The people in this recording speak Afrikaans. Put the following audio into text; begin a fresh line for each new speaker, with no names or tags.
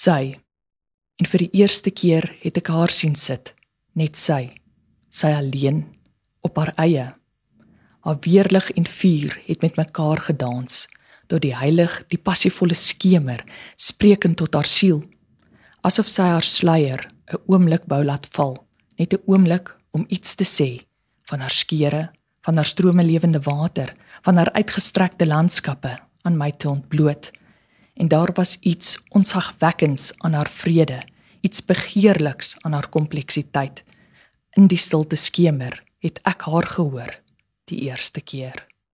Sy. En vir die eerste keer het ek haar sien sit, net sy. Sy alleen op haar eie. Haar weerlig en vuur het met mekaar gedans tot die heilig, die passievolle skemer spreekend tot haar siel, asof sy haar sluier 'n oomblik wou laat val, net 'n oomblik om iets te sê van haar skere, van haar strome lewende water, van haar uitgestrekte landskappe aan my te ontbloot. En daar was iets onsagwekkends aan haar vrede, iets begeerliks aan haar kompleksiteit. In die stilte skemer het ek haar gehoor die eerste keer.